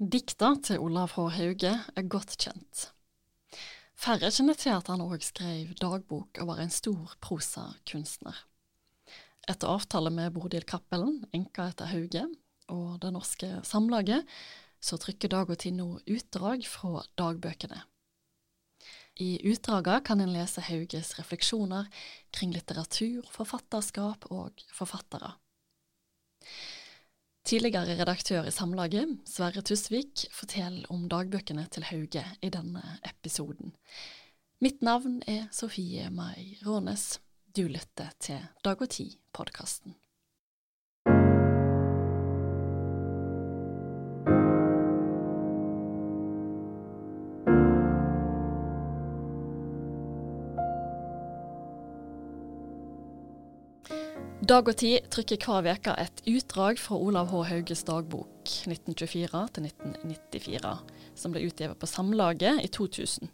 Dikta til Olav H. Hauge er godt kjent. Færre kjenner til at han òg skrev dagbok og var en stor prosakunstner. Etter avtale med Bodil Cappelen, enka etter Hauge, og Det Norske Samlaget, så trykker Dag og Tid nå utdrag fra dagbøkene. I utdragene kan en lese Hauges refleksjoner kring litteratur, forfatterskap og forfattere. Tidligere redaktør i Samlaget, Sverre Tusvik, forteller om dagbøkene til Hauge i denne episoden. Mitt navn er Sofie Mai Rånes. Du lytter til Dag og Tid-podkasten. Dag og Tid trykker hver uke et utdrag fra Olav H. Hauges dagbok 1924-1994, som ble utgitt på Samlaget i 2000.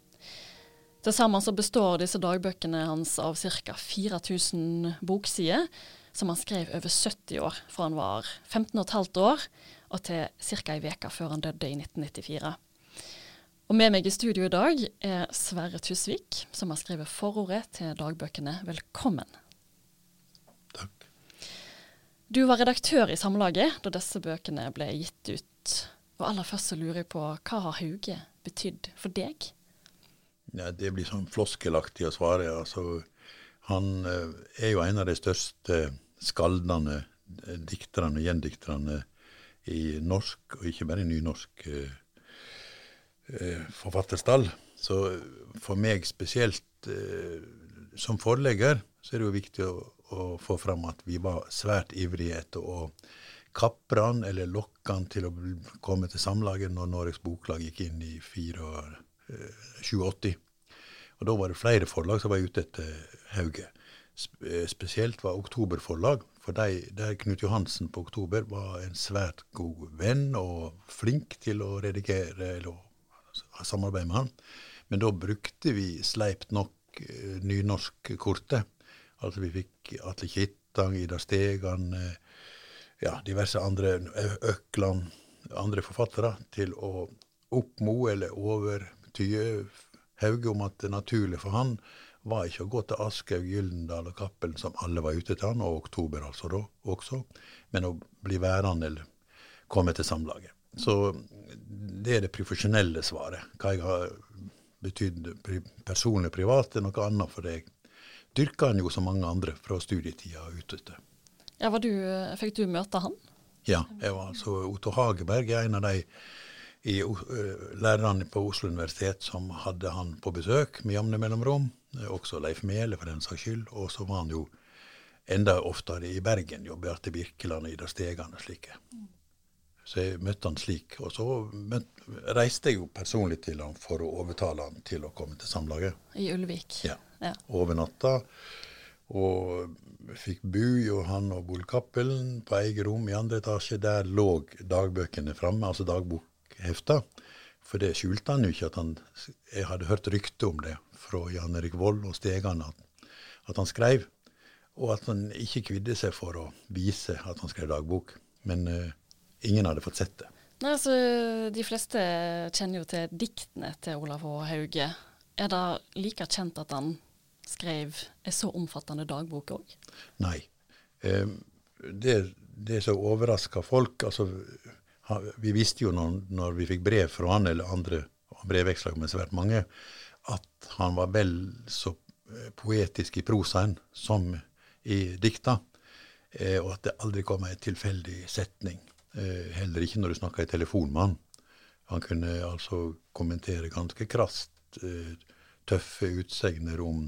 Til sammen så består disse dagbøkene hans av ca. 4000 boksider, som han skrev over 70 år, fra han var 15 15,5 år og til ca. ei uke før han døde i 1994. Og med meg i studio i dag er Sverre Tusvik, som har skrevet forordet til dagbøkene. Velkommen. Du var redaktør i Samlaget da disse bøkene ble gitt ut. Og aller først så lurer jeg på, hva har Hauge betydd for deg? Ja, Det blir sånn floskelaktig å svare. Altså, han eh, er jo en av de største skaldende eh, dikterne, gjendikterne i norsk, og ikke bare i nynorsk, eh, forfatterstall. Så for meg spesielt som forlegger, så er det jo viktig å å få fram at vi var svært ivrige etter å kapre han eller lokke han til å komme til Samlaget når Norges Boklag gikk inn i 2080. Og Da var det flere forlag som var ute etter Hauge. Eh, spesielt var Oktober forlag, for de, der Knut Johansen på Oktober var en svært god venn og flink til å redigere eller ha samarbeid med han. Men da brukte vi sleipt nok eh, nynorskkortet Altså vi fikk Atle Kittang, Ida Stegan, eh, ja, diverse andre, Økland, andre forfattere, til å oppmo eller overtye Hauge om at det naturlige for han var ikke å gå til Aschehoug, Gyldendal og Cappelen, som alle var ute til han, og Oktober altså da også, men å bli værende eller komme til Samlaget. Så det er det profesjonelle svaret. Hva jeg har betydd personlig privat, er noe annet for deg dyrka han jo som mange andre fra studietida og ute. Ja, du, Fikk du møte han? Ja, jeg var altså Otto Hageberg er en av de i, uh, lærerne på Oslo universitet som hadde han på besøk med jevne mellomrom. Også Leif Mele, for den saks skyld. Og så var han jo enda oftere i Bergen, jo Bjarte Birkeland og Ida Stegan og slike. Så jeg møtte han slik. Og så møtte, reiste jeg jo personlig til han for å overtale han til å komme til Samlaget. I Ulvik. Ja ja. over natta. Og fikk bu, jo han og Bolkappelen på eget rom i andre etasje. Der lå dagbøkene framme, altså dagbokhefta. For det skjulte han jo ikke. at han, Jeg hadde hørt rykte om det fra Jan Erik Vold og Stegan, at, at, han skrev. Og at han ikke kvidde seg for å vise at han skrev dagbok. Men uh, ingen hadde fått sett det. Nei, altså, De fleste kjenner jo til diktene til Olav H. Hauge. Er det like kjent at han skrev en så omfattende dagbok òg? Nei. Eh, det, det som overraska folk altså, Vi visste jo når, når, vi fikk brev fra han eller andre brevveksler med svært mange, at han var vel så eh, poetisk i prosaen som i dikta. Eh, og at det aldri kom en tilfeldig setning. Eh, heller ikke når du snakka i telefon med han. Han kunne altså kommentere ganske krast eh, tøffe utsegner om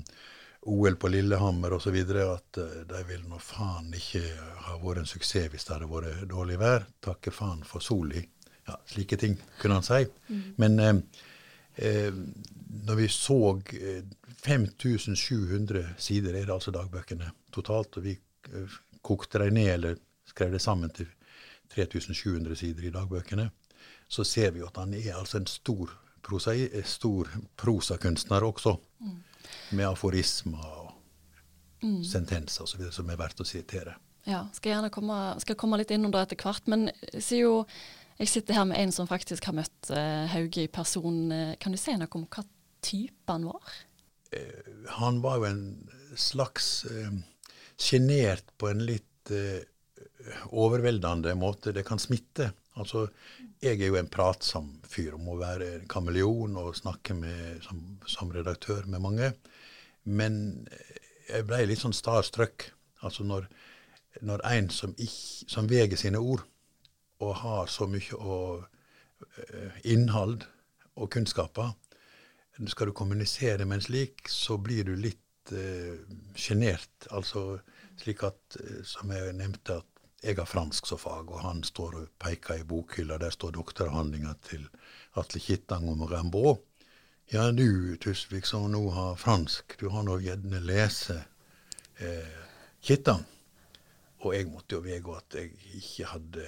OL på Lillehammer osv. at uh, de vil nå faen ikke ha vært en suksess hvis det hadde vært dårlig vær. Takke faen for soli. Ja, slike ting kunne han si. Mm. Men eh, eh, når vi så eh, 5700 sider, er det altså dagbøkene totalt, og vi eh, kokte dem ned eller skrev det sammen til 3700 sider i dagbøkene, så ser vi at han er altså en stor prosa, stor prosakunstner også, mm. med aforismer og mm. sentenser osv. som er verdt å sitere. Ja, skal gjerne komme, skal komme litt innom det etter hvert. Men sier jo Jeg sitter her med en som faktisk har møtt uh, Hauge i person. Kan du si noe om hva type han var? Uh, han var jo en slags sjenert uh, på en litt overveldende måte. Det kan smitte. Altså, jeg er jo en pratsom fyr om å være en kameleon og snakke med, som, som, redaktør med mange. Men jeg ble litt sånn starstruck. Altså når, når en som, som veger sine ord, og har så mye og, uh, innhold og kunnskaper Skal du kommunisere med en slik, så blir du litt sjenert. Uh, altså slik at, uh, som jeg nevnte, at jeg har fransk som fag, og han står og peker i bokhylla. Der står doktoravhandlinga til Atle Kittang om Rimbaud. Ja, du Tusvik som nå har fransk, du har nå gjerne lese eh, Kittang. Og jeg måtte jo vedgå at jeg ikke hadde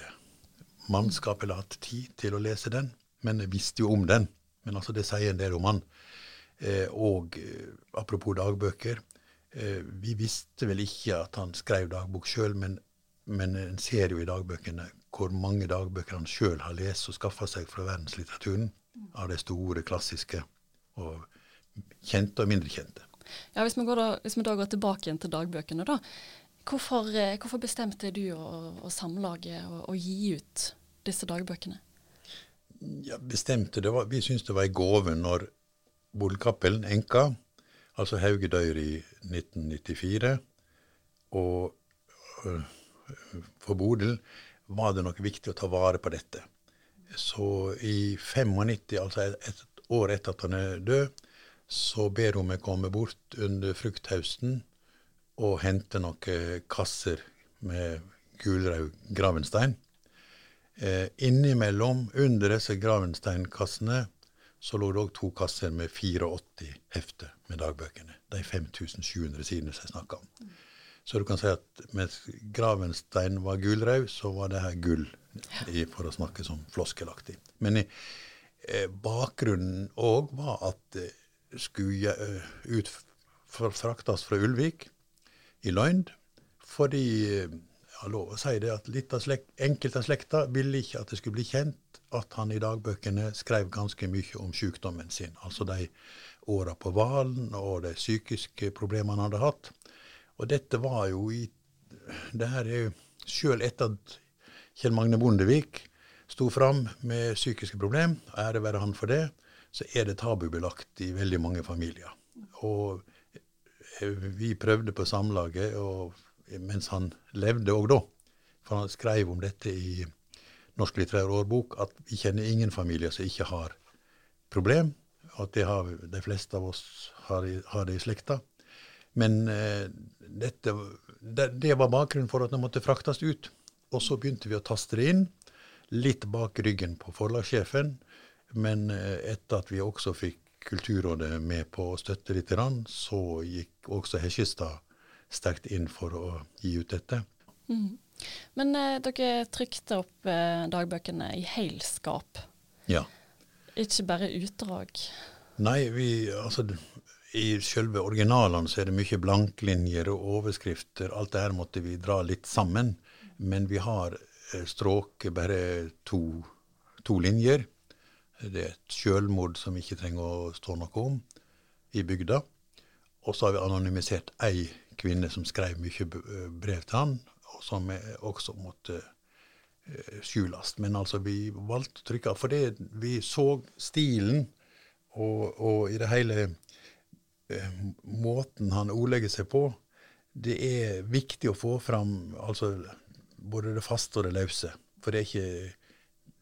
mannskap eller hatt tid til å lese den. Men jeg visste jo om den. Men altså, det sier en del om han. Eh, og eh, apropos dagbøker. Eh, vi visste vel ikke at han skrev dagbok sjøl, men men en ser jo i dagbøkene hvor mange dagbøker han sjøl har lest og skaffa seg fra verdenslitteraturen, av de store, klassiske, og kjente og mindre kjente. Ja, Hvis vi, da, hvis vi da går tilbake igjen til dagbøkene, da. Hvorfor, eh, hvorfor bestemte du å og, og å, gi ut disse dagbøkene? Ja, bestemte det var, Vi syntes det var ei gave når Boligcappelen, enka, altså Hauge dør i 1994, og øh, for Bodil var det nok viktig å ta vare på dette. Så i 95, altså et år etter at han er død, så ber hun meg komme bort under frukthausten og hente noen kasser med gulrød gravenstein. Eh, innimellom, under disse gravensteinkassene, så lå det òg to kasser med 84 hefter med dagbøkene. De 5700 sidene som jeg snakka om. Så du kan si at mens Gravenstein var gulrød, så var det her gull, i, for å snakke sånn floskelaktig. Men eh, bakgrunnen òg var at det skulle ut, fraktes fra Ulvik i løgn, fordi eh, har lov å si det at litt av slek, enkelte av slekta ville ikke at det skulle bli kjent at han i dagbøkene skrev ganske mye om sykdommen sin. Altså de åra på hvalen og de psykiske problemene han hadde hatt. Og dette var jo i det her er jo Sjøl etter at Kjell Magne Bondevik sto fram med psykiske problem, ære være han for det, så er det tabubelagt i veldig mange familier. Og eh, vi prøvde på Samlaget og, mens han levde òg da, for han skrev om dette i Norsk litterær årbok, at vi kjenner ingen familier som ikke har problem. At det har, de fleste av oss har, har det i slekta. Men eh, dette, det, det, var bakgrunnen for at det måtte fraktes ut. Og så begynte vi å taste det inn, litt bak ryggen på forlagssjefen. Men eh, etter at vi også fikk Kulturrådet med på å støtte litt, så gikk også Hesjestad sterkt inn for å gi ut dette. Mm. Men eh, dere trykte opp eh, dagbøkene i helskap. Ja. Ikke bare utdrag? Nei, vi, altså, i selve originalene så er det mye blanklinjer og overskrifter. Alt det her måtte vi dra litt sammen. Men vi har eh, stråket bare to, to, linjer. Det er et sjølmord som ikke trenger å stå noe om i bygda. Og så har vi anonymisert ei kvinne som skrev mye brev til han, og som også måtte eh, skjules. Men altså, vi valgte å trykke for det, vi så stilen og, og i det hele Eh, måten han ordlegger seg på, det er viktig å få fram altså, både det faste og det løse. For det er ikke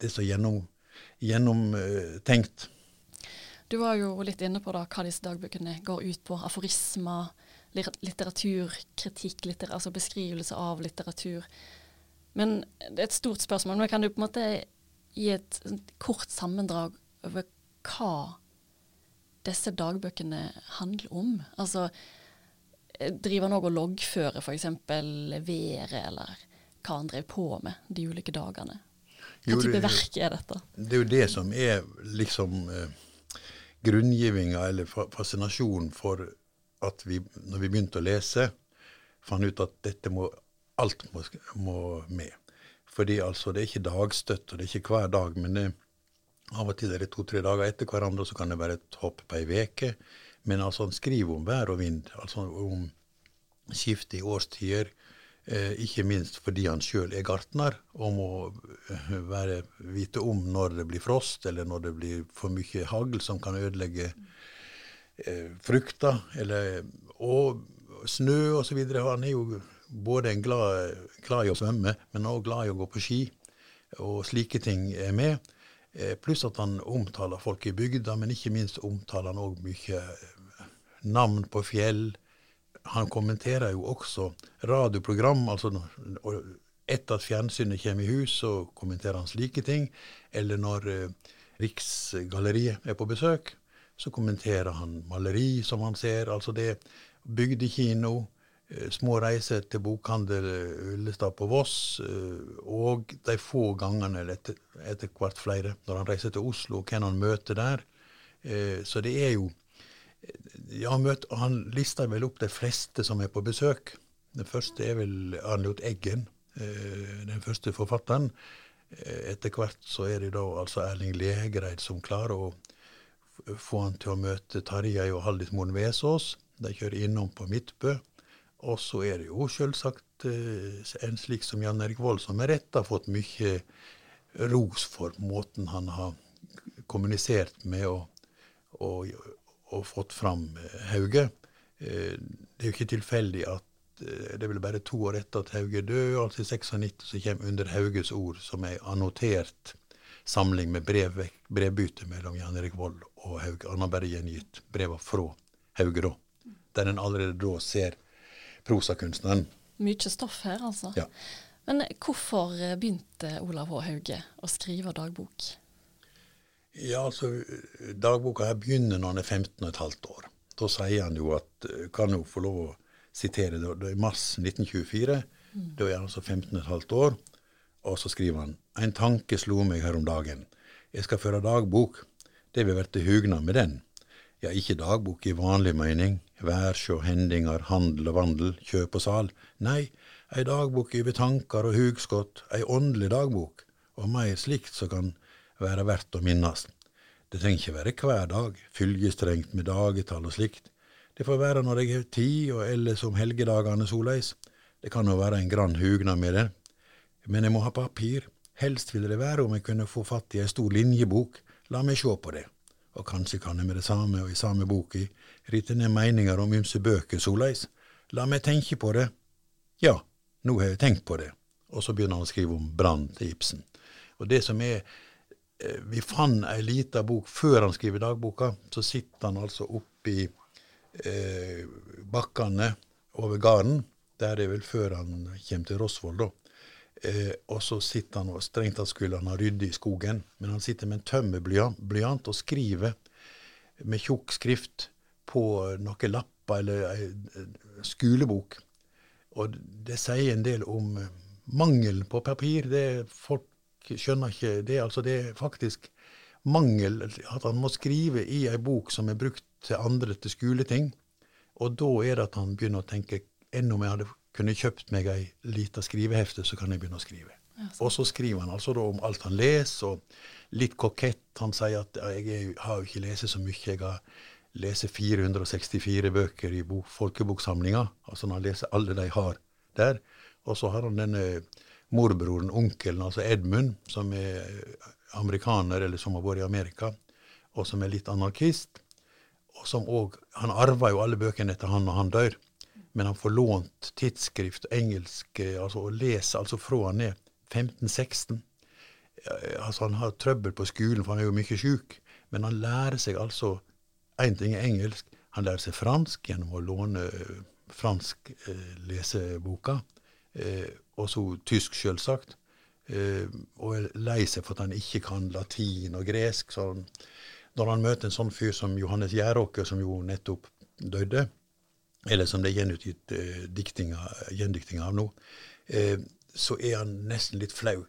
det er så gjennom, gjennomtenkt. Du var jo litt inne på da, hva disse dagbøkene går ut på. Aforismer, litteraturkritikk, litter, altså beskrivelse av litteratur. Men det er et stort spørsmål. Men kan du på en måte gi et kort sammendrag over hva disse dagbøkene handler om? Altså, driver han òg og loggfører f.eks. været, eller hva han drev på med de ulike dagene? Hva jo, type verk er dette? Det er jo det som er liksom eh, grunngivinga, eller fascinasjonen for at vi, når vi begynte å lese, fant ut at dette må, alt må, må med. Fordi altså, det er ikke dagstøtt, og det er ikke hver dag. Men det, av og til er det to-tre dager etter hverandre, og så kan det være et hopp på ei uke. Men altså, han skriver om vær og vind, altså om skifte i årstider. Eh, ikke minst fordi han sjøl er gartner og må eh, være, vite om når det blir frost, eller når det blir for mye hagl som kan ødelegge eh, frukta, eller, og snø osv. Han er jo både glad, glad i å svømme, men også glad i å gå på ski. Og slike ting er med. Eh, pluss at han omtaler folk i bygda, men ikke minst omtaler han òg mye eh, navn på fjell, han kommenterer jo også radioprogram. altså Etter at fjernsynet kommer i hus, så kommenterer han slike ting. Eller når eh, Riksgalleriet er på besøk, så kommenterer han maleri som han ser. Altså det bygdekino, små reiser til bokhandel eh, Ullestad på Voss, eh, og de få gangene, etter, etter hvert flere, når han reiser til Oslo, hvem han møter der. Eh, så det er jo ja, møt, han lister vel opp de fleste som er på besøk. Den første er vel Arnljot Eggen, eh, den første forfatteren. Eh, etter hvert så er det da altså Erling Legreid som klarer å få han til å møte Tarjei og Haldis Moen Vesaas. De kjører innom på Midtbø. Og så er det jo selvsagt eh, en slik som Jan Erik Vold, som med rette har fått mye ros for måten han har kommunisert med og, og, og fått fram eh, Hauge. Eh, det er jo ikke tilfeldig at det er vel bare to år etter at Hauge er altså i 96, så kommer Under Hauges ord, som er annotert samling med brev, brevbytte mellom Jan Erik Vold og Hauge. Han har bare gjengitt brevene fra Hauge da, der en allerede da ser prosakunstneren. Mye stoff her, altså. Ja. Men hvorfor begynte Olav H. Hauge å skrive dagbok? Ja, altså, Dagboka her begynner når han er 15 15,5 år. Da sier han jo at eh, Kan jo få lov å sitere det. Er mars 1924. Mm. Da er han altså 15 15,5 år. Og så skriver han En tanke slo meg her om dagen. Jeg skal føre dagbok. Det vil verte hugnad med den. Ja, ikke dagbok i vanlig mening. Værs og hendingar, handel og vandel, kjøp og sal. Nei, ei dagbok over tankar og hugskott. Ei åndelig dagbok. Og meir slikt som kan være verdt å minnast. Det trenger ikke være hver dag, fylgestrengt med dagetall og slikt. Det får være når jeg har tid, og ellers om helgedagene soleis. Det kan jo være en grann hugnad med det. Men jeg må ha papir. Helst ville det være om jeg kunne få fatt i ei stor linjebok. La meg sjå på det. Og kanskje kan jeg med det samme og i samme boka rite ned meninger om ymse bøker soleis. La meg tenke på det. Ja, nå har jeg tenkt på det. Og så begynner han å skrive om brann til Ibsen. Og det som er Eh, vi fant ei lita bok før han skriver dagboka. Så sitter han altså oppi eh, bakkene over gården. Der er vel før han kommer til Rosvoll, da. Eh, og så sitter han og strengt tatt skulle han ha ryddet i skogen, men han sitter med en tømmerblyant og skriver med tjukk skrift på noen lapper eller ei skolebok. Og det sier en del om mangelen på papir. Det er folk skjønner ikke det. Altså, det er faktisk mangel at han må skrive i ei bok som er brukt til andre til skoleting. Og da er det at han begynner å tenke enda mer kunne kjøpt meg ei lita skrivehefte, så kan jeg begynne å skrive. Og så skriver han altså om alt han leser, og litt kokett. Han sier at jeg har jo ikke lest så mye. Jeg har lest 464 bøker i bok, folkeboksamlinga. Altså han leser alle de har der. Og så har han denne morbroren, onkelen, altså Edmund, som er amerikaner, eller som har vært i Amerika, og som er litt anarkist. og som også, Han arver jo alle bøkene etter han når han dør, men han får lånt tidsskrift, engelsk, altså, å lese, altså fra han er 15-16. Altså, han har trøbbel på skolen, for han er jo mye sjuk, men han lærer seg altså Én ting er engelsk, han lærer seg fransk gjennom å låne fransk eh, leseboka. Eh, og så tysk, selvsagt. Eh, og er lei seg for at han ikke kan latin og gresk. Så når han møter en sånn fyr som Johannes Gjeråker, som jo nettopp døde, eller som det er gjenutgitt eh, gjendikting av nå, eh, så er han nesten litt flau.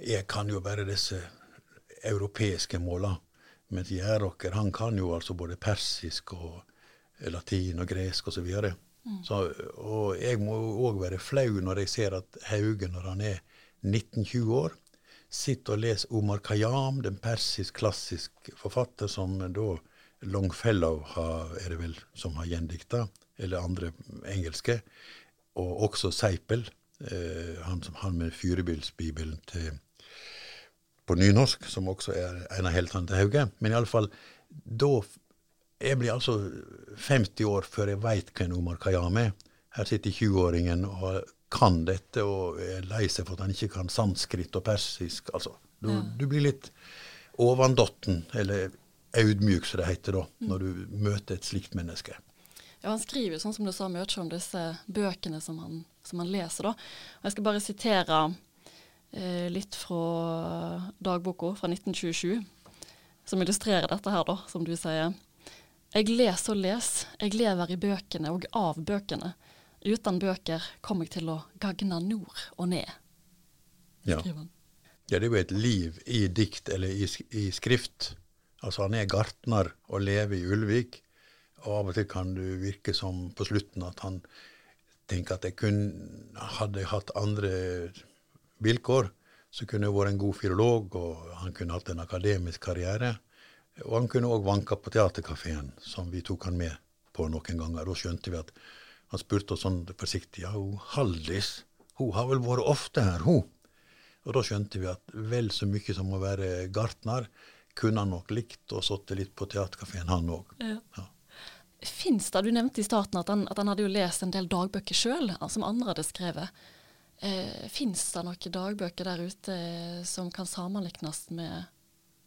Jeg kan jo bare disse europeiske måla, mens Gjæråker han kan jo altså både persisk og latin og gresk osv. Mm. Så, og jeg må òg være flau når jeg ser at Hauge, når han er 19-20 år. Sitter og leser Omar Khayyam, den persisk-klassisk forfatter som da Longfellow har, er det vel, som har gjendikta, eller andre engelske. Og også Seipel, eh, han, han med Fyrebilsbibelen til på nynorsk, som også er en av heltene til Hauge. Men iallfall, da Jeg blir altså 50 år før jeg veit hvem Omar Khayyam er. Her sitter 20-åringen og kan dette og er lei seg for at han ikke kan sanskrit og persisk. Altså, du, ja. du blir litt overdotten, eller audmjuk, som det heter da, når du møter et slikt menneske. Ja, Han skriver jo sånn som du sa mye om disse bøkene som han, som han leser. da. Og Jeg skal bare sitere eh, litt fra dagboka fra 1927, som illustrerer dette her, da, som du sier. Jeg leser og leser, jeg lever i bøkene og av bøkene. Uten bøker kommer jeg til å gagne nord og ned. Ja. ja, det er jo et liv i dikt eller i, i skrift. Altså Han er gartner og lever i Ulvik. Og av og til kan du virke som på slutten at han tenker at jeg kun hadde hatt andre vilkår, så kunne jeg vært en god filolog, og han kunne hatt en akademisk karriere. Og han kunne òg vanka på Teaterkafeen, som vi tok han med på noen ganger. Da skjønte vi at han spurte oss sånn forsiktig ja, hun Haldis, hun har vel vært ofte her, hun? Og da skjønte vi at vel så mye som å være gartner, kunne han nok likt å sitte litt på Teaterkafeen, han òg. Ja. Ja. Fins det, du nevnte i starten at han, at han hadde jo lest en del dagbøker sjøl, som andre hadde skrevet. Eh, Fins det noen dagbøker der ute eh, som kan sammenlignes med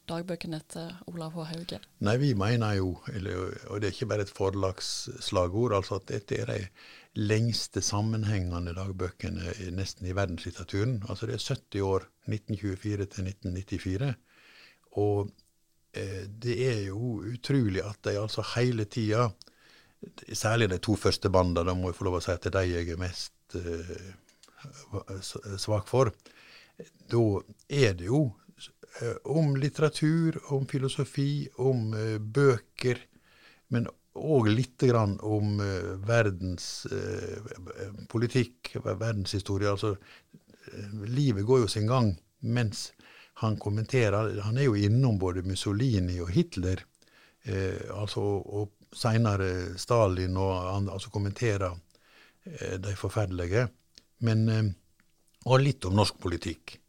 dagbøkene til Olav H. Hauge? Nei, vi mener jo, eller, og det er ikke bare et forlagsslagord, altså at dette er de lengste sammenhengende dagbøkene nesten i verdenslitteraturen. Altså det er 70 år, 1924 til 1994. Og eh, det er jo utrolig at de altså hele tida, særlig de to første bandene, da må jeg få lov å si at det er de jeg er mest eh, svak for, da er det jo eh, om litteratur, om filosofi, om uh, bøker, men og litt grann om uh, verdens uh, politikk, verdenshistorie. Altså, livet går jo sin gang mens han kommenterer. Han er jo innom både Mussolini og Hitler, altså, og seinere Stalin, og han altså kommenterer de forferdelige. Men, eh, og litt om norsk politikk.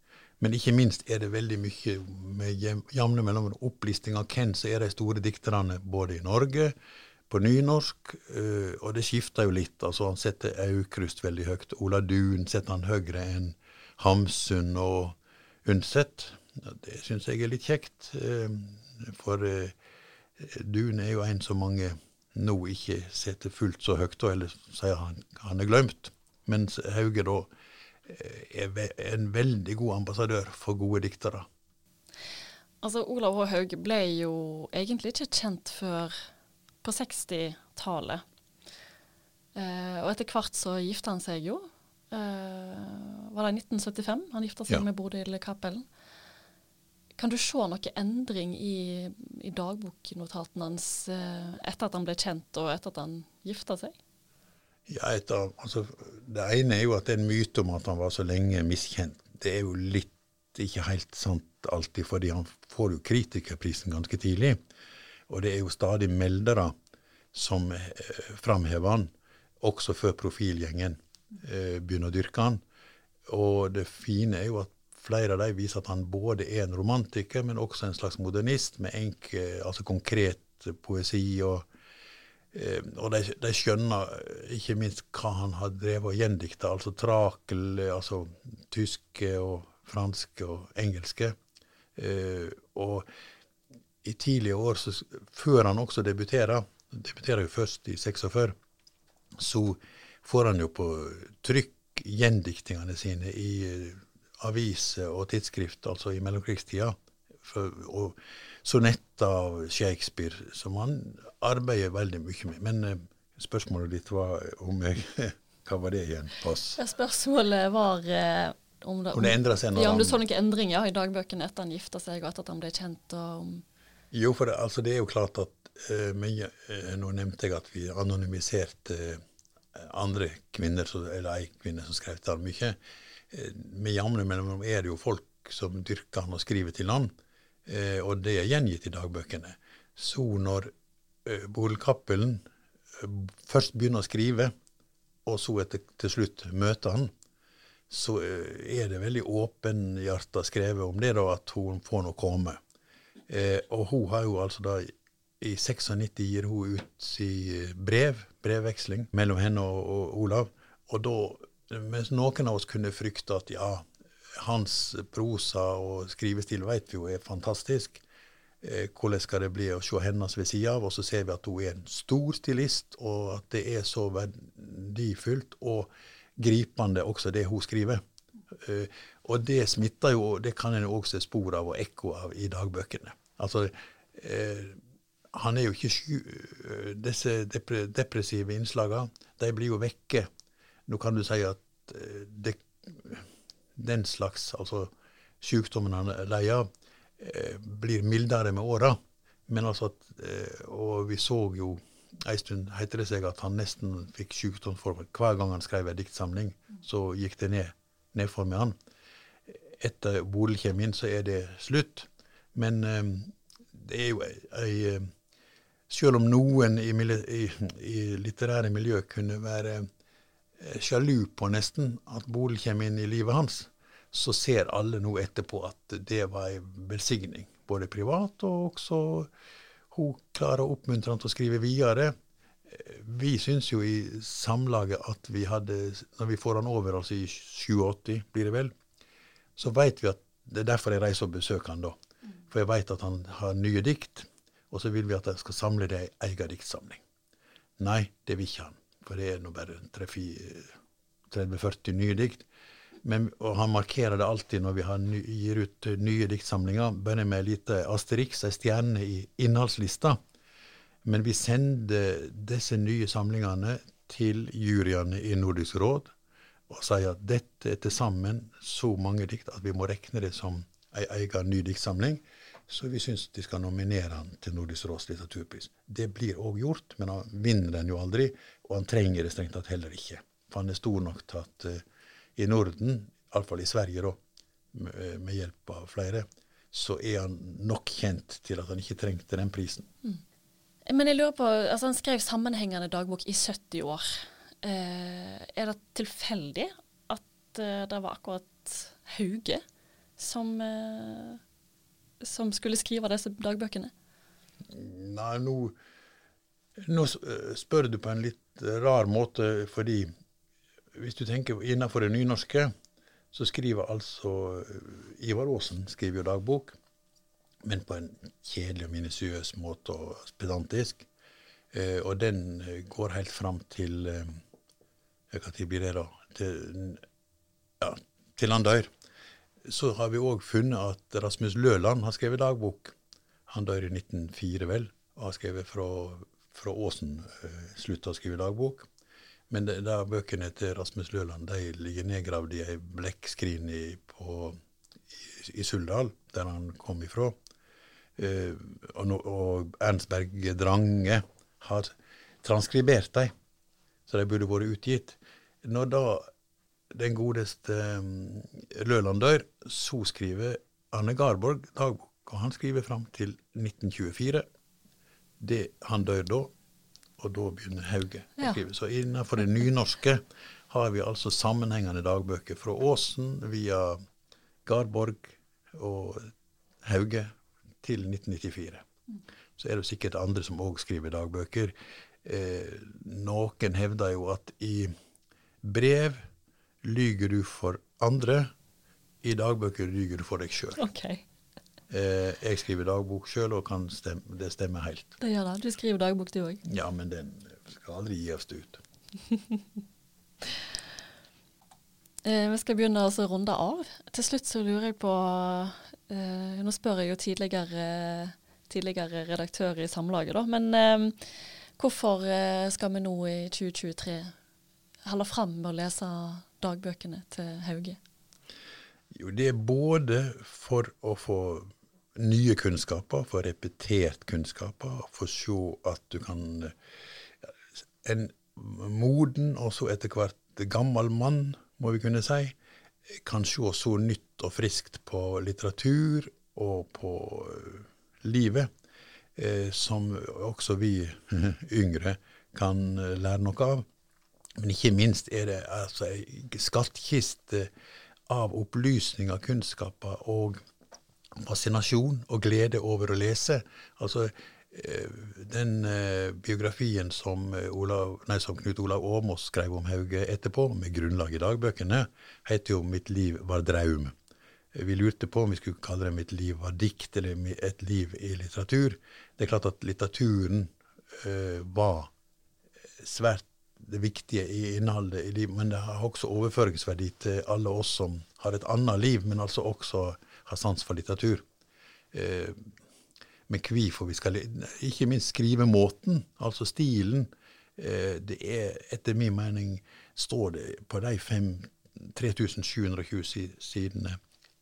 Men ikke minst er det veldig mye med jevne mellom opplisting av hvem som er de store dikterne både i Norge, på nynorsk, eh, og det skifter jo litt. altså Han setter Aukrust veldig høyt. Ola Dun setter han høyere enn Hamsun og Undset. Det syns jeg er litt kjekt, eh, for Dun er jo en som mange nå ikke setter fullt så høyt, eller sier han, han er glemt. Mens Hauge da eh, er en veldig god ambassadør for gode diktere. Altså, Olav H. Hauge ble jo egentlig ikke kjent før på 60-tallet. Eh, og etter hvert så gifta han seg jo. Eh, var det 1975 han gifta seg ja. med Bodil Cappelen? Kan du se noen endring i, i dagboknotatene hans uh, etter at han ble kjent og etter at han gifta seg? Ja, etter, altså, Det ene er jo at det er en myte om at han var så lenge miskjent. Det er jo litt ikke helt sant alltid, fordi han får jo kritikerprisen ganske tidlig. Og det er jo stadig meldere som eh, framhever han, også før profilgjengen eh, begynner å dyrke han. Og det fine er jo at flere av dem viser at han både er en romantiker, men også en slags modernist med enke, altså konkret poesi og Eh, og de, de, skjønner ikke minst hva han har drevet og gjendikta, altså trakel, altså tyske og franske og engelske. Eh, og i tidlige år, så, før han også debuterer, debuterer jo først i 46, så får han jo på trykk gjendiktingene sine i eh, aviser og tidsskrift, altså i mellomkrigstida. For, og sonetter av Shakespeare, som han arbeider veldig mye med. Men eh, spørsmålet ditt var om jeg Hva var det igjen? Pass. Ja, spørsmålet var eh, om det, om, det endra seg ja, om du så noen endringer i dagbøkene etter han gifta seg, og etter at han ble kjent? jo, for det, altså, det er jo klart at uh, mye, uh, Nå nevnte jeg at vi anonymiserte uh, andre kvinner, eller ei kvinne som skrev der mye. eh, med jevne mellomrom er det jo folk som dyrker han og skriver til han, eh, og det er gjengitt i dagbøkene. Så når eh, Bodil Cappelen eh, først begynner å skrive, og så etter, til slutt møter han, så eh, er det veldig åpenhjerta skrevet om det, da, at hun får nå komme. Eh, og hun har jo altså da i 96 gir hun ut si brev, brevveksling, mellom henne og, og Olav. Og da, mens noen av oss kunne frykte at ja, hans prosa og skrivestil vet vi jo er fantastisk. Eh, hvordan skal det bli å se hennes ved sida av? Og så ser vi at hun er en stor stilist, og at det er så verdifullt og gripende også det hun skriver. Eh, og det smitter jo, det kan en også se spor av og ekko av i dagbøkene. Altså, eh, han er jo ikke sky... Eh, disse depressive innslagene, de blir jo vekke. Nå kan du si at eh, det, den slags, altså sykdommen han leier eh, blir mildere med åra. Men altså at, Og vi så jo en stund heter det seg at han nesten fikk sykdomsformer. Hver gang han skrev en diktsamling, så gikk det ned, nedfor med han. Etter Bodil kommer inn, så er det slutt. Men det er jo ei selv om noen i, i, i litterære miljø kunne være eh, sjalu på nesten at Bodil kommer inn i livet hans, så ser alle nå etterpå at det var en velsigning. Både privat og også hun klarer å oppmuntre han til å skrive videre. Vi syns jo i Samlaget at vi hadde, når vi får han over altså i 87, blir det vel, så veit vi at det er derfor jeg reiser og besøker han da. For jeg veit at han har nye dikt og så vil vi at de skal samle det i egen diktsamling. Nei, det vil ikke han, for det er nå bare 30-40 nye dikt. Men, og han markerer det alltid når vi ny, gir ut nye diktsamlinger, bare med en liten asterix, ei stjerne i innholdslista. Men vi sender disse nye samlingene til juryene i Nordisk råd og sier at dette er til sammen så mange dikt at vi må regne det som ei egen ny diktsamling. Så vi syns de skal nominere han til Nordisk råds litteraturpris. Det blir òg gjort, men han vinner den jo aldri. Og han trenger det strengt tatt heller ikke. For han er stor nok til at uh, i Norden, iallfall i Sverige, da, med, eh, med, hjelp av flere, så er han nok kjent til at han ikke trengte den prisen. Mm. Men jeg lurer på, altså Han skrev sammenhengende dagbok i 70 år. Uh, er det tilfeldig at uh, det var akkurat Hauge som som skulle skrive disse dagbøkene? Nei, nå, nå spør du på en litt rar måte, fordi hvis du tenker innenfor det nynorske, så skriver altså eh, Ivar Aasen skriver jo dagbok, men på en kjedelig og minisiøs måte og pedantisk. Eh, og den eh, går helt fram til eh, Hva blir det, da? Til, ja, til han dør så har vi òg funnet at Rasmus Løland har skrevet dagbok. Han dør i 1904, vel, og har skrevet fra, fra Åsen uh, slutta å skrive dagbok. Men de, de bøkene til Rasmus Løland de ligger nedgravd i ei blekkskrin i, på, i, i, Suldal, der han kom ifra. Uh, og, og Ernst Berge Drange har transkribert dem, så de burde vært utgitt. Når da den godeste um, Løland dør, så skriver Arne Garborg dagbok. Og han skriver fram til 1924. Det, han dør da, og da begynner Hauge ja. å skrive. Så innenfor det nynorske har vi altså sammenhengende dagbøker fra Åsen via Garborg og Hauge til 1994. Så er det sikkert andre som òg skriver dagbøker. Eh, noen hevder jo at i brev lyger du for andre. I dagbøker lyger du for deg sjøl. Okay. Eh, jeg skriver dagbok sjøl, og stemme, det stemmer helt. Det gjør det. Du skriver dagbok du òg. Ja, men den skal aldri gi oss ut. eh, vi skal begynne å runde av. Til slutt så lurer jeg på eh, Nå spør jeg jo tidligere, tidligere redaktør i Samlaget, da. Men eh, hvorfor eh, skal vi nå i 2023 holde fram med å lese dagbøkene til Hauge? Jo, det er både for å få nye kunnskaper, få repetert kunnskaper, få se at du kan En moden og så etter hvert gammel mann, må vi kunne si, kan se så nytt og friskt på litteratur og på eh, livet, eh, som også vi yngre kan eh, lære noe av. Men ikke minst er det altså ei skattkiste av opplysninger, kunnskaper og fascinasjon og glede over å lese. Altså, Eh, den eh, biografien som, eh, Olav, nei, som, Knut Olav Åmås skrev om Hauge etterpå, med grunnlag i dagbøkene, heter jo 'Mitt liv var draum'. Vi lurte på om vi skulle kalle det 'Mitt liv var dikt' eller 'Et liv i litteratur'. Det er klart at litteraturen var svært det viktige i innholdet i livet, men det har også overføringsverdi til alle oss som har et annet liv, men altså også har sans for litteratur. Eh, men hvorfor vi skal Ikke minst skrivemåten, altså stilen. Eh, det er etter min mening står det på de 3720 sidene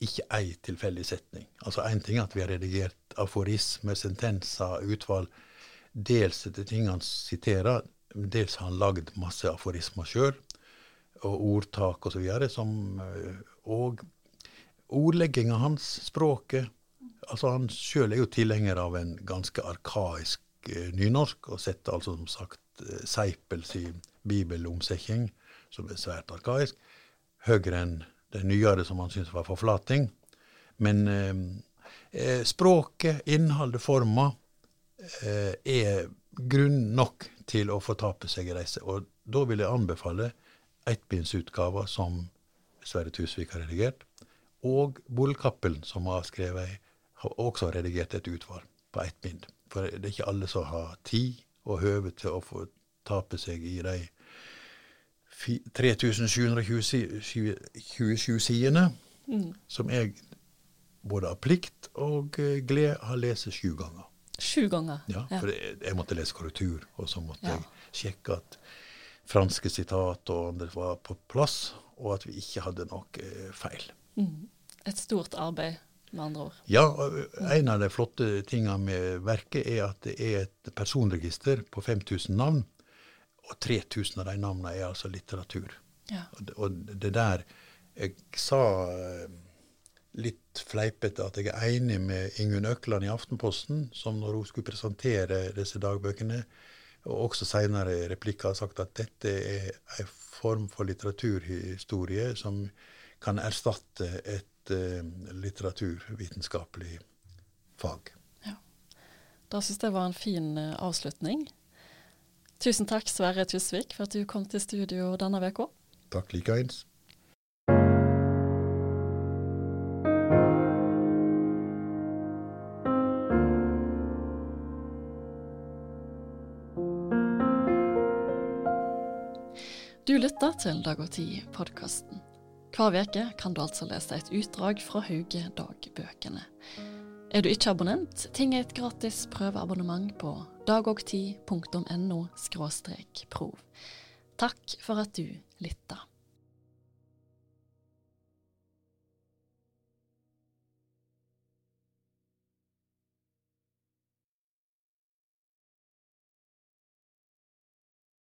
ikke ei tilfeldig setning. Altså Én ting er at vi har redigert aforismer, sentenser, utvalg, dels etter ting han siterer, dels har han lagd masse aforismer sjøl, og ordtak osv. Og, eh, og ordlegginga hans, språket, altså Han sjøl er jo tilhenger av en ganske arkaisk eh, nynorsk, og setter altså som sagt eh, Seipels i bibelomsetning, som er svært arkaisk, høyere enn det nyere som han syntes var forflating. Men eh, eh, språket, innholdet, forma eh, er grunn nok til å fortape seg i reise. Og da vil jeg anbefale ettbindsutgava som Sverre Tusvik har redigert, og Bullkappelen, som har skrevet har også redigert et utvalg på ett bind. For det er ikke alle som har tid og høve til å få tape seg i de 3727 sidene, mm. som jeg både av plikt og eh, glede har lest sju ganger. Sju ganger? Ja, for jeg, jeg måtte lese korrektur, og så måtte jeg sjekke at franske sitat og andre var på plass, og at vi ikke hadde noe eh, feil. Mm. Et stort arbeid med andre ord. Ja, en av de flotte tingene med verket er at det er et personregister på 5000 navn. Og 3000 av de navnene er altså litteratur. Ja. Og det der Jeg sa eh, litt fleipete at jeg er enig med Ingunn Økland i Aftenposten, som når hun skulle presentere disse dagbøkene, og også senere i replikker har sagt at dette er en form for litteraturhistorie som kan erstatte et uh, litteraturvitenskapelig fag. Ja. Da syns jeg det var en fin eh, avslutning. Tusen takk, Sverre Tusvik, for at du kom til studio denne uka. Takk likeens. Lytter til Dag og Tid-podkasten. Hver uke kan du altså lese et utdrag fra Hauge-dagbøkene. Er du ikke abonnent, ting er et gratis prøveabonnement på dagogti.no prov. Takk for at du lytta.